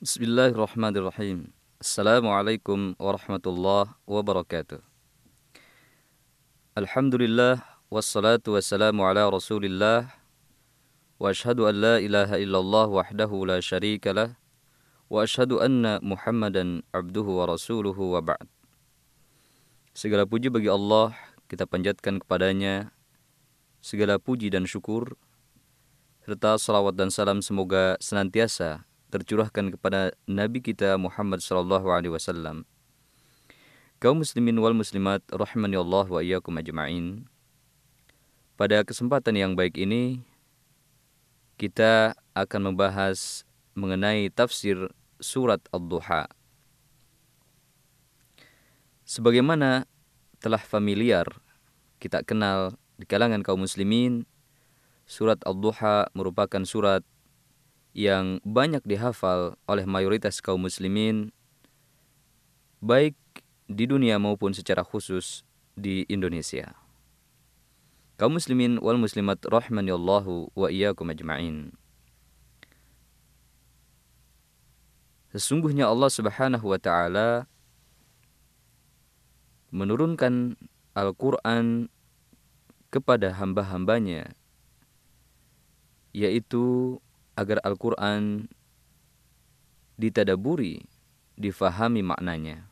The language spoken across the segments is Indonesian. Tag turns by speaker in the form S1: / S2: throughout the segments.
S1: Bismillahirrahmanirrahim. Assalamualaikum warahmatullahi wabarakatuh. Alhamdulillah wassalatu wassalamu ala Rasulillah wa ashhadu an la ilaha illallah wahdahu la syarika lah wa ashhadu anna Muhammadan abduhu wa rasuluhu wa ba'd. Segala puji bagi Allah kita panjatkan kepadanya segala puji dan syukur serta salawat dan salam semoga senantiasa tercurahkan kepada Nabi kita Muhammad sallallahu alaihi wasallam. Kaum muslimin wal muslimat rahimani Allah wa iyyakum ajma'in. Pada kesempatan yang baik ini kita akan membahas mengenai tafsir surat Ad-Duha. Sebagaimana telah familiar kita kenal di kalangan kaum muslimin, surat Ad-Duha merupakan surat yang banyak dihafal oleh mayoritas kaum muslimin baik di dunia maupun secara khusus di Indonesia. Kaum muslimin wal muslimat rahimanillahu wa iyyakum ajma'in. Sesungguhnya Allah Subhanahu wa taala menurunkan Al-Qur'an kepada hamba-hambanya yaitu agar Al-Quran ditadaburi, difahami maknanya.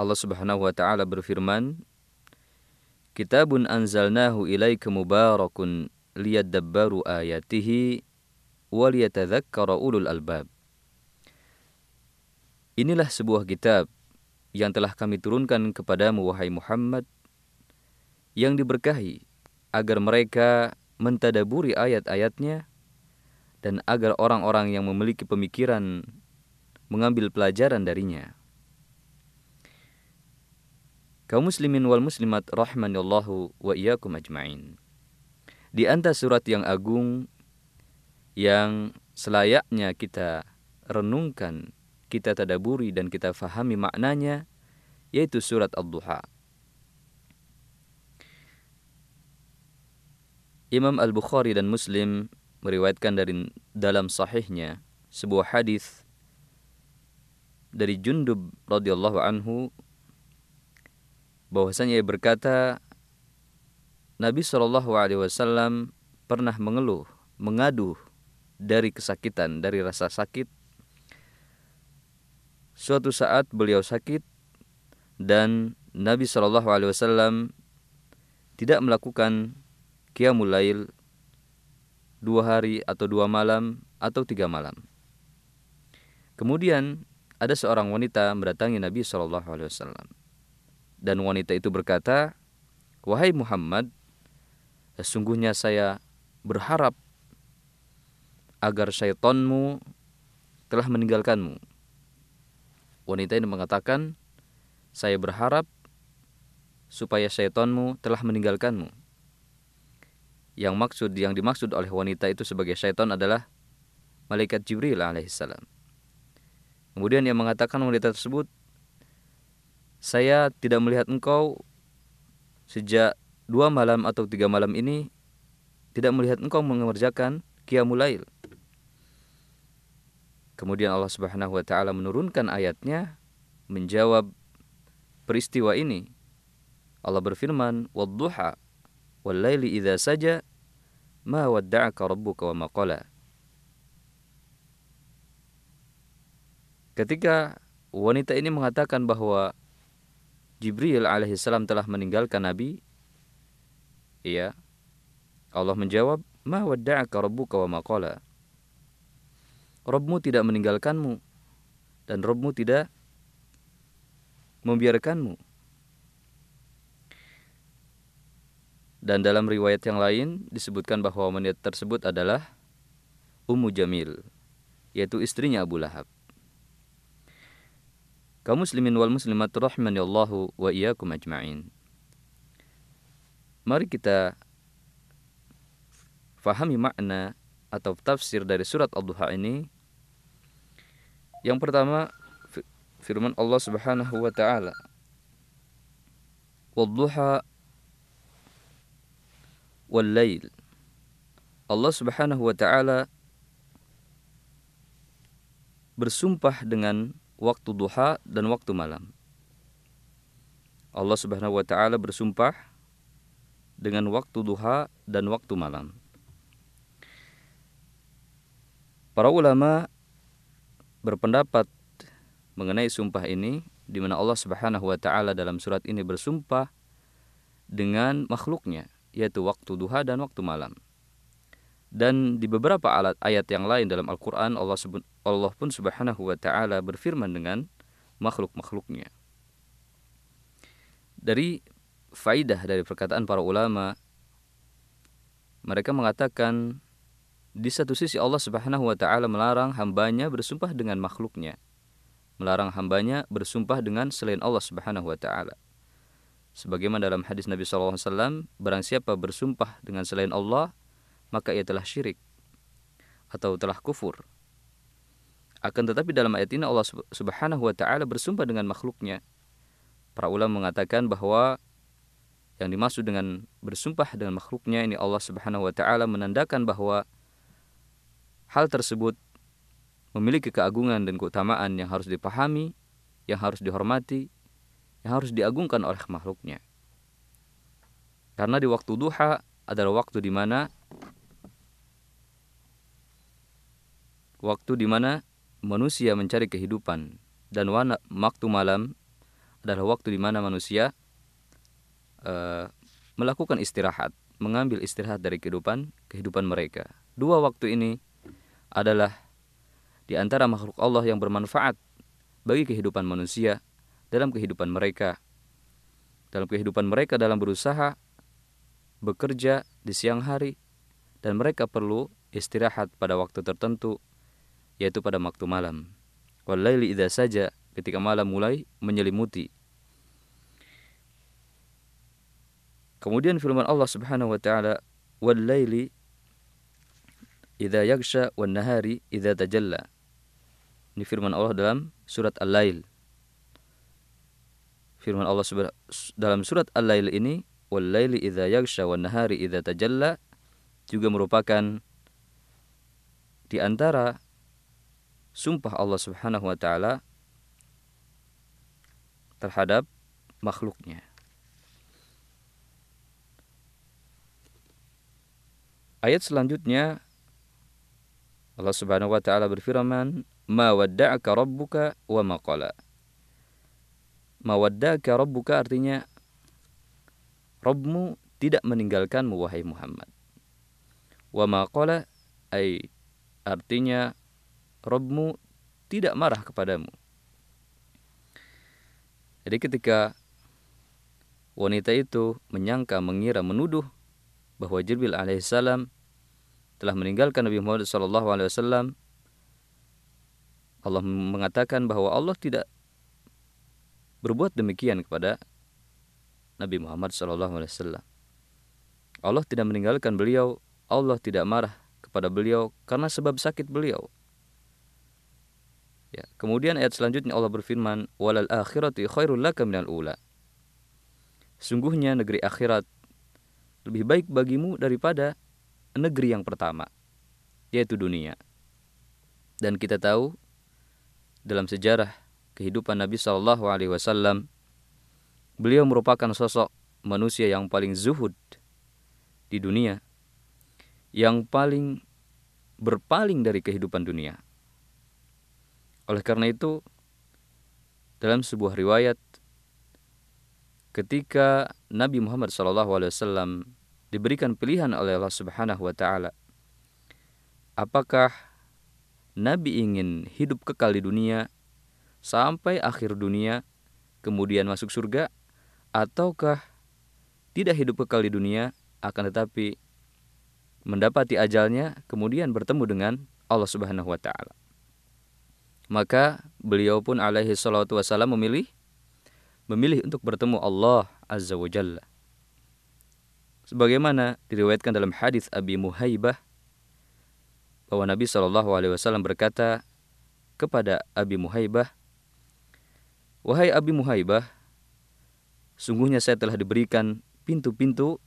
S1: Allah Subhanahu wa taala berfirman, "Kitabun anzalnahu ilaika mubarakun liyadabbaru ayatihi wa liyatadhakkara ulul albab." Inilah sebuah kitab yang telah kami turunkan kepadamu wahai Muhammad yang diberkahi agar mereka mentadaburi ayat-ayatnya dan agar orang-orang yang memiliki pemikiran mengambil pelajaran darinya. Kaum muslimin wal muslimat rahimanallahu wa iyyakum ajmain. Di antara surat yang agung yang selayaknya kita renungkan, kita tadaburi dan kita fahami maknanya yaitu surat Ad-Duha. Imam Al-Bukhari dan Muslim meriwayatkan dari dalam sahihnya sebuah hadis dari Jundub radhiyallahu anhu bahwasanya ia berkata Nabi Shallallahu alaihi wasallam pernah mengeluh, mengadu dari kesakitan, dari rasa sakit. Suatu saat beliau sakit dan Nabi Shallallahu alaihi wasallam tidak melakukan Qiyamul Lail dua hari atau dua malam atau tiga malam. Kemudian ada seorang wanita mendatangi Nabi Shallallahu Alaihi Wasallam dan wanita itu berkata, wahai Muhammad, sesungguhnya saya berharap agar syaitanmu telah meninggalkanmu. Wanita ini mengatakan, saya berharap supaya syaitanmu telah meninggalkanmu yang maksud yang dimaksud oleh wanita itu sebagai syaitan adalah malaikat Jibril alaihissalam. Kemudian ia mengatakan wanita tersebut, saya tidak melihat engkau sejak dua malam atau tiga malam ini tidak melihat engkau mengerjakan qiyamul Kemudian Allah Subhanahu wa taala menurunkan ayatnya menjawab peristiwa ini. Allah berfirman, "Wadduha wal laili idza saja ma wadda'aka rabbuka wa maqala. Ketika wanita ini mengatakan bahwa Jibril alaihissalam telah meninggalkan Nabi, iya, Allah menjawab, Ma wadda'aka rabbuka wa maqala. Rabbmu tidak meninggalkanmu dan Rabbmu tidak membiarkanmu. Dan dalam riwayat yang lain disebutkan bahwa wanita tersebut adalah Ummu Jamil, yaitu istrinya Abu Lahab. Kaum muslimin wal muslimat rahimani Allahu wa iyyakum ajma'in. Mari kita fahami makna atau tafsir dari surat Al-Duha ini. Yang pertama firman Allah Subhanahu wa taala. Wadduha wal lail. Allah Subhanahu wa taala bersumpah dengan waktu duha dan waktu malam. Allah Subhanahu wa taala bersumpah dengan waktu duha dan waktu malam. Para ulama berpendapat mengenai sumpah ini di mana Allah Subhanahu wa taala dalam surat ini bersumpah dengan makhluknya yaitu waktu duha dan waktu malam. Dan di beberapa alat ayat yang lain dalam Al-Quran Allah, Allah pun subhanahu wa ta'ala berfirman dengan makhluk-makhluknya. Dari faidah dari perkataan para ulama, mereka mengatakan di satu sisi Allah subhanahu wa ta'ala melarang hambanya bersumpah dengan makhluknya. Melarang hambanya bersumpah dengan selain Allah subhanahu wa ta'ala. Sebagaimana dalam hadis Nabi SAW, barang siapa bersumpah dengan selain Allah, maka ia telah syirik atau telah kufur. Akan tetapi dalam ayat ini Allah Subhanahu wa taala bersumpah dengan makhluknya. Para ulama mengatakan bahwa yang dimaksud dengan bersumpah dengan makhluknya ini Allah Subhanahu wa taala menandakan bahwa hal tersebut memiliki keagungan dan keutamaan yang harus dipahami, yang harus dihormati, yang harus diagungkan oleh makhluknya. Karena di waktu duha adalah waktu di mana waktu di mana manusia mencari kehidupan dan waktu malam adalah waktu di mana manusia uh, melakukan istirahat, mengambil istirahat dari kehidupan kehidupan mereka. Dua waktu ini adalah di antara makhluk Allah yang bermanfaat bagi kehidupan manusia dalam kehidupan mereka. Dalam kehidupan mereka dalam berusaha bekerja di siang hari dan mereka perlu istirahat pada waktu tertentu yaitu pada waktu malam. Walaili idza saja ketika malam mulai menyelimuti. Kemudian firman Allah Subhanahu wa taala, "Walaili idza yaghsha wan nahari idza tajalla." Ini firman Allah dalam surat Al-Lail. Firman Allah dalam surat Al-Lail ini, "Walaili idza yaghsha nahari idza tajalla" juga merupakan di antara sumpah Allah Subhanahu wa taala terhadap makhluknya. Ayat selanjutnya Allah Subhanahu wa taala berfirman, "Ma wadda'aka rabbuka wa ma qala." Ma wadda'aka rabbuka artinya Rabbmu tidak meninggalkanmu wahai Muhammad. Wa ma qala ay artinya Robmu tidak marah kepadamu. Jadi ketika wanita itu menyangka, mengira, menuduh bahwa Jibril alaihissalam telah meninggalkan Nabi Muhammad SAW, Allah mengatakan bahwa Allah tidak berbuat demikian kepada Nabi Muhammad SAW. Allah tidak meninggalkan beliau, Allah tidak marah kepada beliau karena sebab sakit beliau. Ya, kemudian ayat selanjutnya Allah berfirman, "Walal akhirati khairul laka minal ula." Sungguhnya negeri akhirat lebih baik bagimu daripada negeri yang pertama, yaitu dunia. Dan kita tahu dalam sejarah kehidupan Nabi Shallallahu Alaihi Wasallam, beliau merupakan sosok manusia yang paling zuhud di dunia, yang paling berpaling dari kehidupan dunia. Oleh karena itu, dalam sebuah riwayat, ketika Nabi Muhammad SAW diberikan pilihan oleh Allah Subhanahu Wa Taala, apakah Nabi ingin hidup kekal di dunia sampai akhir dunia, kemudian masuk surga, ataukah tidak hidup kekal di dunia, akan tetapi mendapati ajalnya, kemudian bertemu dengan Allah Subhanahu Wa Taala. Maka beliau pun alaihi salatu wasallam memilih memilih untuk bertemu Allah Azza wa Jalla. Sebagaimana diriwayatkan dalam hadis Abi Muhaibah bahwa Nabi Shallallahu alaihi wasallam berkata kepada Abi Muhaibah, "Wahai Abi Muhaibah, sungguhnya saya telah diberikan pintu-pintu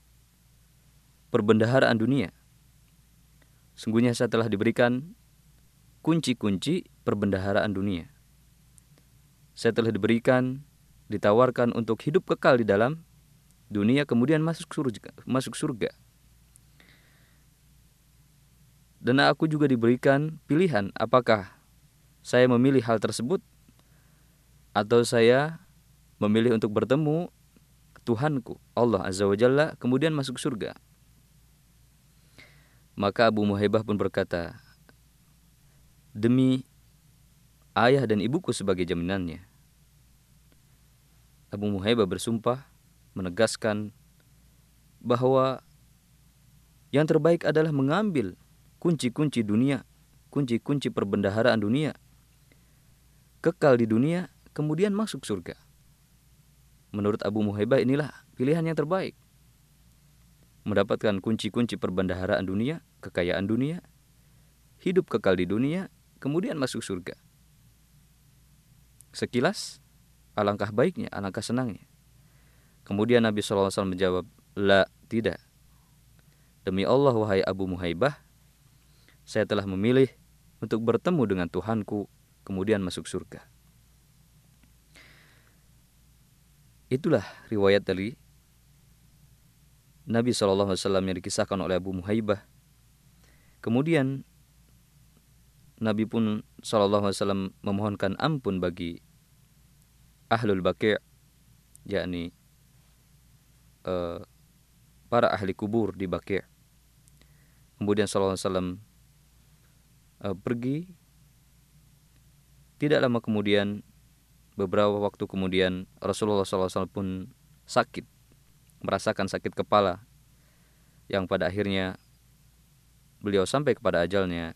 S1: perbendaharaan dunia. Sungguhnya saya telah diberikan kunci-kunci perbendaharaan dunia. Saya telah diberikan, ditawarkan untuk hidup kekal di dalam dunia kemudian masuk surga, masuk surga. Dan aku juga diberikan pilihan apakah saya memilih hal tersebut atau saya memilih untuk bertemu Tuhanku Allah Azza wa Jalla kemudian masuk surga. Maka Abu Muhaibah pun berkata, Demi ayah dan ibuku sebagai jaminannya. Abu Muhaibah bersumpah menegaskan bahwa yang terbaik adalah mengambil kunci-kunci dunia, kunci-kunci perbendaharaan dunia, kekal di dunia, kemudian masuk surga. Menurut Abu Muhaibah inilah pilihan yang terbaik. Mendapatkan kunci-kunci perbendaharaan dunia, kekayaan dunia, hidup kekal di dunia, kemudian masuk surga. Sekilas, alangkah baiknya, alangkah senangnya. Kemudian Nabi SAW menjawab, La, tidak. Demi Allah, wahai Abu Muhaibah, saya telah memilih untuk bertemu dengan Tuhanku, kemudian masuk surga. Itulah riwayat dari Nabi SAW yang dikisahkan oleh Abu Muhaibah. Kemudian Nabi pun Wasallam memohonkan ampun bagi ahlul baqi' yakni uh, para ahli kubur di baqi'. Kemudian Wasallam uh, pergi. Tidak lama kemudian, beberapa waktu kemudian Rasulullah SAW pun sakit, merasakan sakit kepala, yang pada akhirnya beliau sampai kepada ajalnya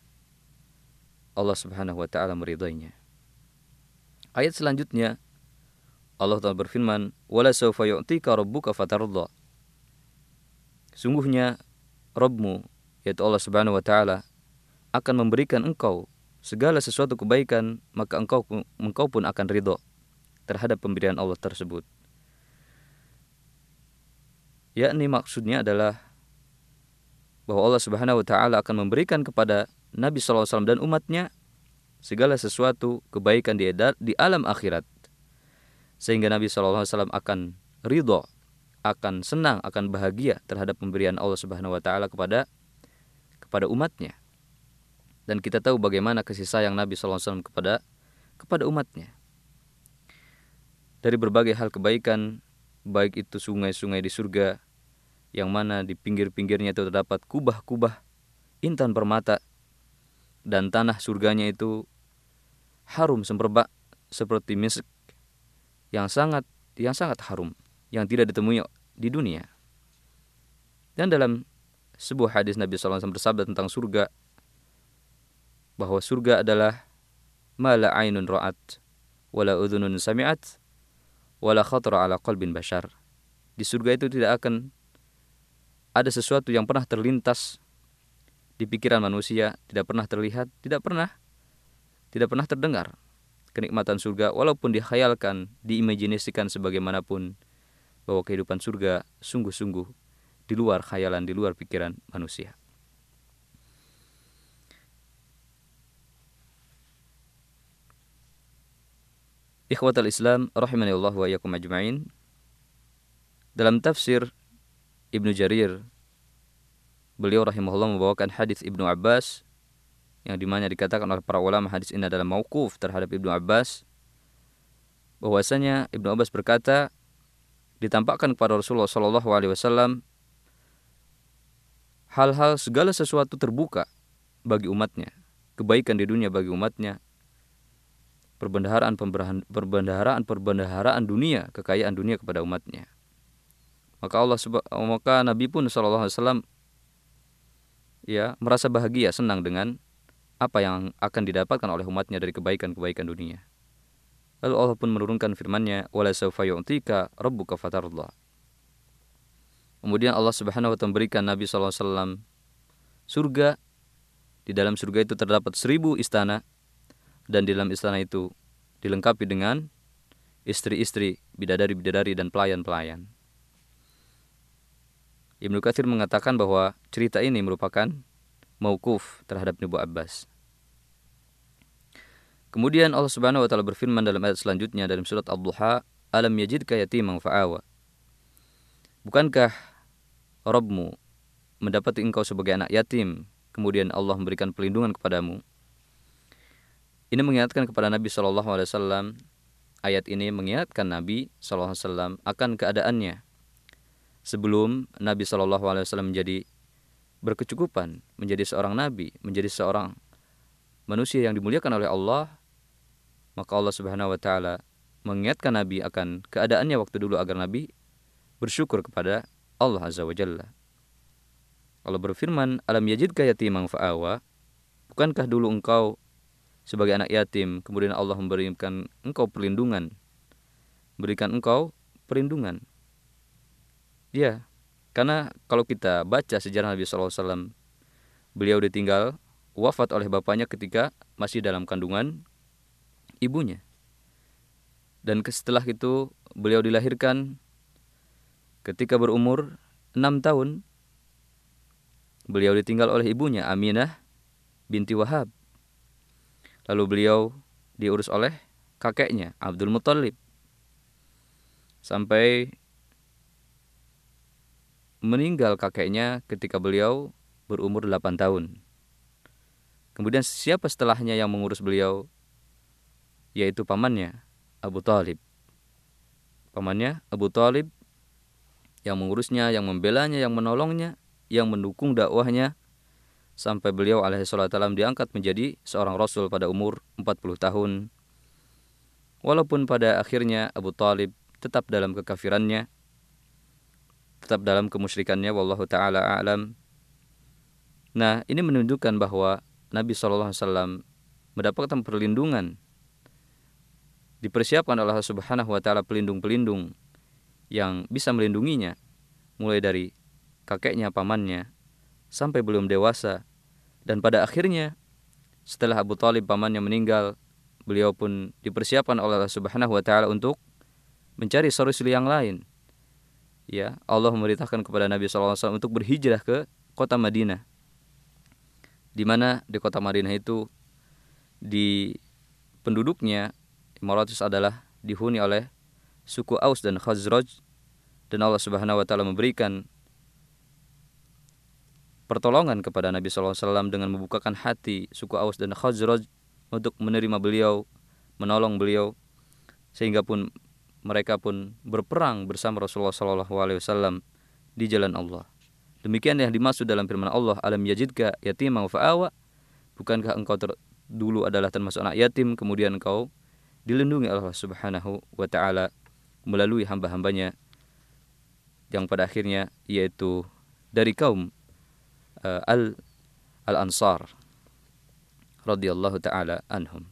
S1: Allah Subhanahu wa taala meridainya. Ayat selanjutnya Allah Taala berfirman, "Wala sawfa yu'tika rabbuka fatardha." Sungguhnya Rabbmu yaitu Allah Subhanahu wa taala akan memberikan engkau segala sesuatu kebaikan, maka engkau engkau pun akan ridho terhadap pemberian Allah tersebut. Yakni maksudnya adalah bahwa Allah Subhanahu wa taala akan memberikan kepada Nabi SAW dan umatnya segala sesuatu kebaikan di, di alam akhirat. Sehingga Nabi SAW akan ridho, akan senang, akan bahagia terhadap pemberian Allah Subhanahu wa taala kepada kepada umatnya. Dan kita tahu bagaimana kasih sayang Nabi SAW kepada kepada umatnya. Dari berbagai hal kebaikan, baik itu sungai-sungai di surga, yang mana di pinggir-pinggirnya itu terdapat kubah-kubah intan permata dan tanah surganya itu harum semperbak seperti misk yang sangat yang sangat harum yang tidak ditemui di dunia. Dan dalam sebuah hadis Nabi SAW bersabda tentang surga bahwa surga adalah mala ainun ra'at wala udhunun sami'at wala khatara ala qalbin bashar. Di surga itu tidak akan ada sesuatu yang pernah terlintas di pikiran manusia tidak pernah terlihat, tidak pernah tidak pernah terdengar kenikmatan surga walaupun dikhayalkan, diimajinasikan sebagaimanapun bahwa kehidupan surga sungguh-sungguh di luar khayalan, di luar pikiran manusia. Ikhwatal Islam rahimani Allah wa yakum ajma'in. Dalam tafsir Ibnu Jarir beliau rahimahullah membawakan hadis Ibnu Abbas yang di mana dikatakan oleh para ulama hadis ini adalah mauquf terhadap Ibnu Abbas bahwasanya Ibnu Abbas berkata ditampakkan kepada Rasulullah Shallallahu Alaihi Wasallam hal-hal segala sesuatu terbuka bagi umatnya kebaikan di dunia bagi umatnya perbendaharaan perbendaharaan perbendaharaan dunia kekayaan dunia kepada umatnya maka Allah maka Nabi pun Wasallam ya merasa bahagia, senang dengan apa yang akan didapatkan oleh umatnya dari kebaikan-kebaikan dunia. Lalu Allah pun menurunkan firman-Nya, "Wala sawfa rabbuka fatarda." Kemudian Allah Subhanahu wa taala memberikan Nabi wasallam surga. Di dalam surga itu terdapat seribu istana dan di dalam istana itu dilengkapi dengan istri-istri, bidadari-bidadari dan pelayan-pelayan. Ibnu Katsir mengatakan bahwa cerita ini merupakan maukuf terhadap Nabi Abbas. Kemudian Allah Subhanahu wa taala berfirman dalam ayat selanjutnya dalam surat Ad-Duha, "Alam yajidka yatiman fa'awa." Bukankah Rabbmu mendapati engkau sebagai anak yatim, kemudian Allah memberikan pelindungan kepadamu? Ini mengingatkan kepada Nabi Shallallahu Alaihi Wasallam. Ayat ini mengingatkan Nabi Shallallahu Alaihi Wasallam akan keadaannya sebelum Nabi Shallallahu Alaihi Wasallam menjadi berkecukupan, menjadi seorang nabi, menjadi seorang manusia yang dimuliakan oleh Allah, maka Allah Subhanahu Wa Taala mengingatkan Nabi akan keadaannya waktu dulu agar Nabi bersyukur kepada Allah Azza wa Jalla. Allah berfirman, Alam yajidka yatimang fa'awa, bukankah dulu engkau sebagai anak yatim, kemudian Allah memberikan engkau perlindungan, berikan engkau perlindungan. Ya, karena kalau kita baca sejarah Nabi SAW, beliau ditinggal wafat oleh bapaknya ketika masih dalam kandungan ibunya. Dan setelah itu beliau dilahirkan ketika berumur enam tahun. Beliau ditinggal oleh ibunya Aminah binti Wahab. Lalu beliau diurus oleh kakeknya Abdul Muthalib sampai meninggal kakeknya ketika beliau berumur 8 tahun. Kemudian siapa setelahnya yang mengurus beliau? Yaitu pamannya Abu Talib. Pamannya Abu Talib yang mengurusnya, yang membelanya, yang menolongnya, yang mendukung dakwahnya sampai beliau alaihi diangkat menjadi seorang rasul pada umur 40 tahun. Walaupun pada akhirnya Abu Talib tetap dalam kekafirannya, tetap dalam kemusyrikannya, wallahu taala a'lam. Nah, ini menunjukkan bahwa Nabi SAW mendapatkan perlindungan dipersiapkan Allah Subhanahu wa taala pelindung-pelindung yang bisa melindunginya mulai dari kakeknya, pamannya sampai belum dewasa dan pada akhirnya setelah Abu Talib pamannya meninggal, beliau pun dipersiapkan oleh Allah Subhanahu wa taala untuk mencari solusi yang lain. Ya, Allah memerintahkan kepada Nabi SAW untuk berhijrah ke kota Madinah. Di mana di kota Madinah itu di penduduknya Imaratus adalah dihuni oleh suku Aus dan Khazraj dan Allah Subhanahu wa taala memberikan pertolongan kepada Nabi SAW dengan membukakan hati suku Aus dan Khazraj untuk menerima beliau, menolong beliau, sehingga pun mereka pun berperang bersama Rasulullah SAW di jalan Allah. Demikian yang dimaksud dalam firman Allah, alam yajidka yatimah fa'awa, bukankah engkau ter dulu adalah termasuk anak yatim, kemudian engkau dilindungi Allah Subhanahu wa taala melalui hamba-hambanya yang pada akhirnya yaitu dari kaum uh, al al ansar radhiyallahu taala anhum.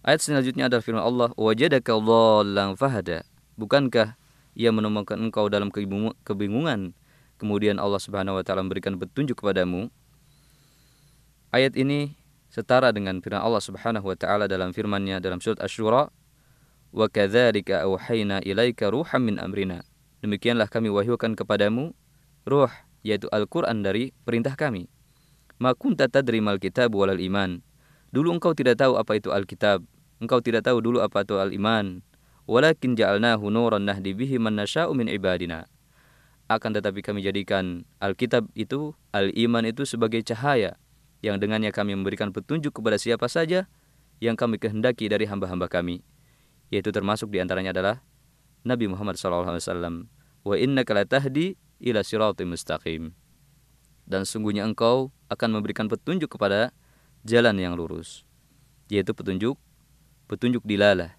S1: Ayat selanjutnya adalah firman Allah, "Wajadaka dhallan fahada." Bukankah ia menemukan engkau dalam kebingungan, kemudian Allah Subhanahu wa taala memberikan petunjuk kepadamu? Ayat ini setara dengan firman Allah Subhanahu wa taala dalam firman-Nya dalam surat Asy-Syura, "Wa kadzalika ilaika ruham min amrina." Demikianlah kami wahyukan kepadamu ruh yaitu Al-Quran dari perintah kami. Ma kunta tadri mal kitab walal iman. Dulu engkau tidak tahu apa itu Alkitab. Engkau tidak tahu dulu apa itu al-iman. Walakin ja'alnahu nuran nahdi bihi man nasha'u min ibadina. Akan tetapi kami jadikan Alkitab itu, al-iman itu sebagai cahaya yang dengannya kami memberikan petunjuk kepada siapa saja yang kami kehendaki dari hamba-hamba kami. Yaitu termasuk di antaranya adalah Nabi Muhammad SAW. Wa innaka latahdi ila siratim mustaqim. Dan sungguhnya engkau akan memberikan petunjuk kepada jalan yang lurus, yaitu petunjuk petunjuk dilalah.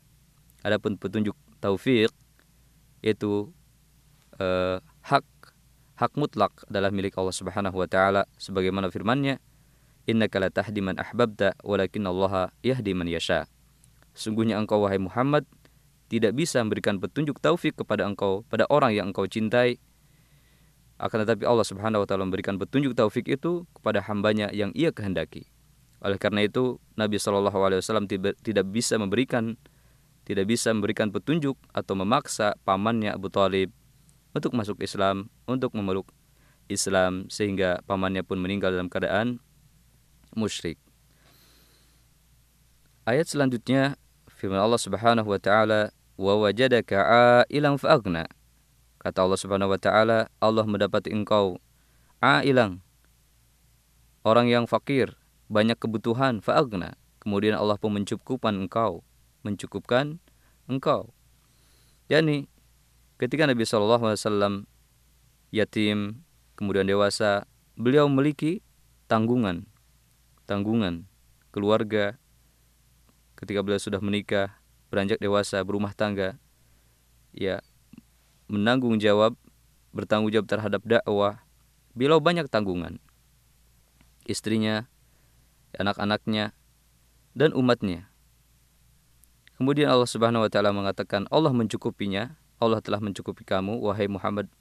S1: Adapun petunjuk taufik yaitu eh, hak hak mutlak adalah milik Allah Subhanahu wa taala sebagaimana firman-Nya innaka la tahdi man ahbabta walakin Allah yahdi man yasha. Sungguhnya engkau wahai Muhammad tidak bisa memberikan petunjuk taufik kepada engkau pada orang yang engkau cintai akan tetapi Allah Subhanahu wa taala memberikan petunjuk taufik itu kepada hambanya yang ia kehendaki. Oleh karena itu Nabi Shallallahu alaihi wasallam tidak bisa memberikan tidak bisa memberikan petunjuk atau memaksa pamannya Abu Talib untuk masuk Islam, untuk memeluk Islam sehingga pamannya pun meninggal dalam keadaan musyrik. Ayat selanjutnya firman Allah Subhanahu wa taala wa wajadaka ailan fa'agna. Kata Allah Subhanahu wa taala, Allah mendapati engkau ailang orang yang fakir, banyak kebutuhan, fa'agna. Kemudian Allah pun mencukupkan engkau, mencukupkan engkau. Yani ketika Nabi SAW yatim, kemudian dewasa, beliau memiliki tanggungan, tanggungan keluarga, ketika beliau sudah menikah, beranjak dewasa, berumah tangga, ya menanggung jawab, bertanggung jawab terhadap dakwah, beliau banyak tanggungan. Istrinya, anak-anaknya, dan umatnya. Kemudian Allah Subhanahu wa taala mengatakan, Allah mencukupinya, Allah telah mencukupi kamu wahai Muhammad,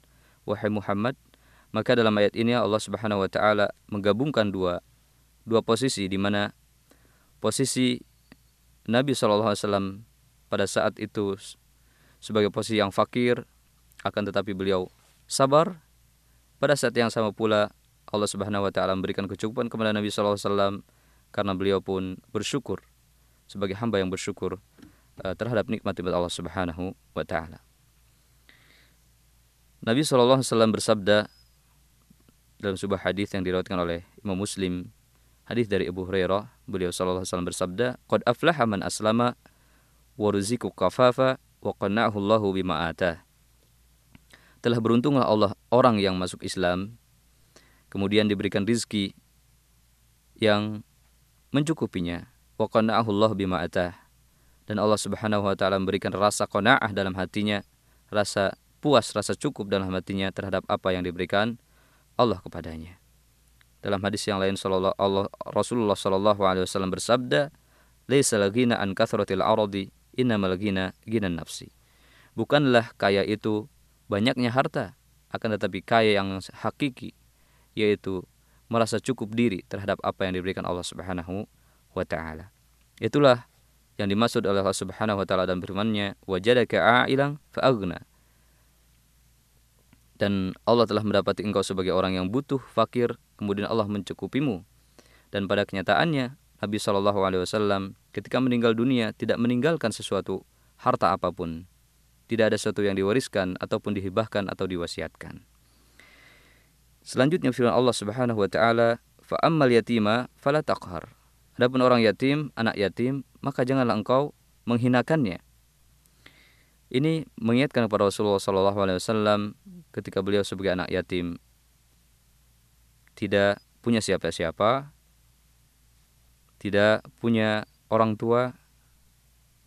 S1: wahai Muhammad. Maka dalam ayat ini Allah Subhanahu wa taala menggabungkan dua dua posisi di mana posisi Nabi SAW pada saat itu sebagai posisi yang fakir akan tetapi beliau sabar pada saat yang sama pula Allah Subhanahu wa taala memberikan kecukupan kepada Nabi SAW karena beliau pun bersyukur sebagai hamba yang bersyukur uh, terhadap nikmat ibadah Allah Subhanahu wa taala. Nabi SAW bersabda dalam sebuah hadis yang diriwayatkan oleh Imam Muslim Hadis dari Abu Hurairah, beliau sallallahu alaihi wasallam bersabda, "Qad aflaha man aslama wa ruziku kafafa wa qanna'ahu Allahu bima atah." Telah beruntunglah Allah orang yang masuk Islam kemudian diberikan rizki yang mencukupinya wa qanna'ahu Allah bima atah dan Allah Subhanahu wa taala memberikan rasa qanaah dalam hatinya, rasa puas, rasa cukup dalam hatinya terhadap apa yang diberikan Allah kepadanya. Dalam hadis yang lain Rasulullah sallallahu alaihi wasallam bersabda, "Laisa an kathratil ardi, innamal ghina ghinan nafsi." Bukanlah kaya itu banyaknya harta, akan tetapi kaya yang hakiki yaitu merasa cukup diri terhadap apa yang diberikan Allah Subhanahu wa taala. Itulah yang dimaksud oleh Allah Subhanahu wa taala dalam firman-Nya, "Wajadaka a'ilan fa'aghna." Dan Allah telah mendapati engkau sebagai orang yang butuh, fakir, kemudian Allah mencukupimu. Dan pada kenyataannya Nabi Shallallahu Alaihi Wasallam ketika meninggal dunia tidak meninggalkan sesuatu harta apa pun, tidak ada sesuatu yang diwariskan ataupun dihibahkan atau diwasiatkan. Selanjutnya firman Allah Subhanahu Wa Taala, fa'ammal yatima fala taqhar. Adapun orang yatim, anak yatim, maka janganlah engkau menghinakannya. Ini mengingatkan kepada Rasulullah Shallallahu Alaihi Wasallam ketika beliau sebagai anak yatim tidak punya siapa-siapa, tidak punya orang tua,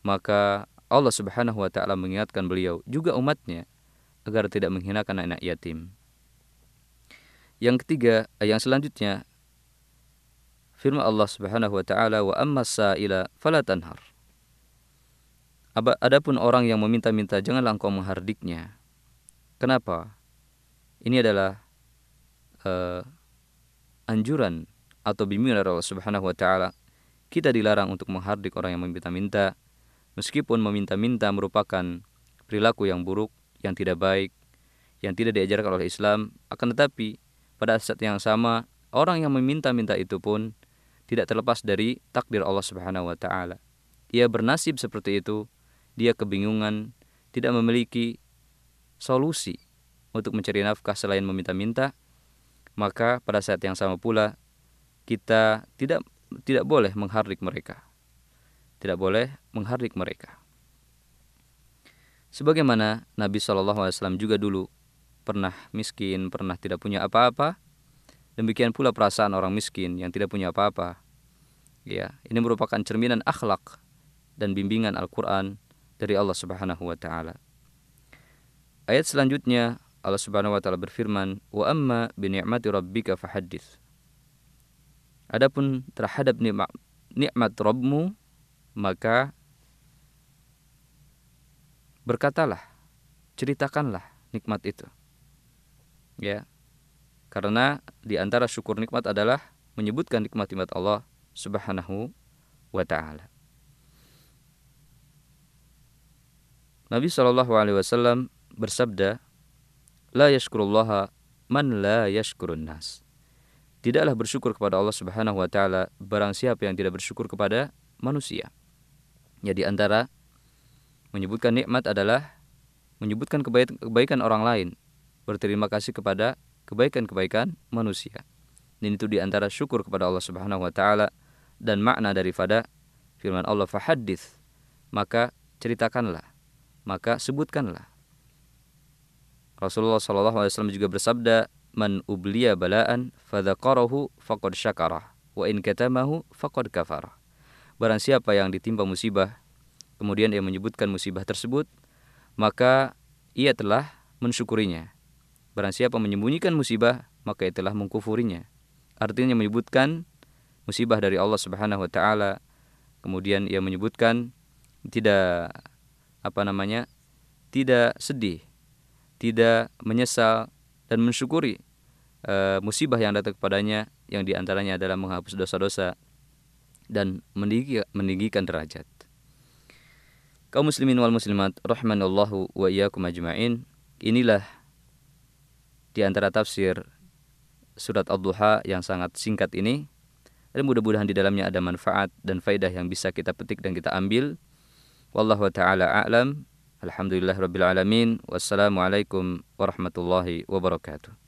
S1: maka Allah Subhanahu wa taala mengingatkan beliau juga umatnya agar tidak menghinakan anak yatim. Yang ketiga, yang selanjutnya firman Allah Subhanahu wa taala wa amma sa'ila fala tanhar. Adapun orang yang meminta-minta janganlah engkau menghardiknya. Kenapa? Ini adalah uh, anjuran atau bimbingan Allah Subhanahu wa taala, kita dilarang untuk menghardik orang yang meminta-minta meskipun meminta-minta merupakan perilaku yang buruk, yang tidak baik, yang tidak diajarkan oleh Islam, akan tetapi pada saat yang sama orang yang meminta-minta itu pun tidak terlepas dari takdir Allah Subhanahu wa taala. Ia bernasib seperti itu, dia kebingungan, tidak memiliki solusi untuk mencari nafkah selain meminta-minta, maka pada saat yang sama pula kita tidak tidak boleh menghardik mereka. Tidak boleh menghardik mereka. Sebagaimana Nabi Wasallam juga dulu pernah miskin, pernah tidak punya apa-apa. Demikian pula perasaan orang miskin yang tidak punya apa-apa. Ya, ini merupakan cerminan akhlak dan bimbingan Al-Quran dari Allah Subhanahu Wa Taala. Ayat selanjutnya Allah Subhanahu wa taala berfirman, "Wa amma bi rabbika fahaddits." Adapun terhadap nikmat nikmat Rabbmu maka berkatalah, ceritakanlah nikmat itu. Ya. Karena di antara syukur nikmat adalah menyebutkan nikmat-nikmat Allah Subhanahu wa taala. Nabi Shallallahu alaihi wasallam bersabda, La yashkurullaha man la yashkurun nas. Tidaklah bersyukur kepada Allah Subhanahu wa taala barang siapa yang tidak bersyukur kepada manusia. Ya di antara menyebutkan nikmat adalah menyebutkan kebaikan orang lain, berterima kasih kepada kebaikan-kebaikan manusia. Dan itu di antara syukur kepada Allah Subhanahu wa taala dan makna daripada firman Allah fahadits maka ceritakanlah maka sebutkanlah. Rasulullah SAW juga bersabda man ubliya balaan fadzakarahu faqad syakarah wa in katamahu faqad kafarah barang siapa yang ditimpa musibah kemudian ia menyebutkan musibah tersebut maka ia telah mensyukurinya. Barang siapa menyembunyikan musibah maka ia telah mengkufurinya. Artinya menyebutkan musibah dari Allah Subhanahu wa taala kemudian ia menyebutkan tidak apa namanya tidak sedih tidak menyesal dan mensyukuri uh, musibah yang datang kepadanya yang di antaranya adalah menghapus dosa-dosa dan meninggi, meninggikan derajat. Kaum muslimin wal muslimat rahimanallahu wa iyyakum ajmain. Inilah di antara tafsir surat Ad-Duha yang sangat singkat ini. Dan mudah-mudahan di dalamnya ada manfaat dan faidah yang bisa kita petik dan kita ambil. Wallahu taala a'lam. Alhamdulillah rabbil alamin. Wassalamualaikum warahmatullahi wabarakatuh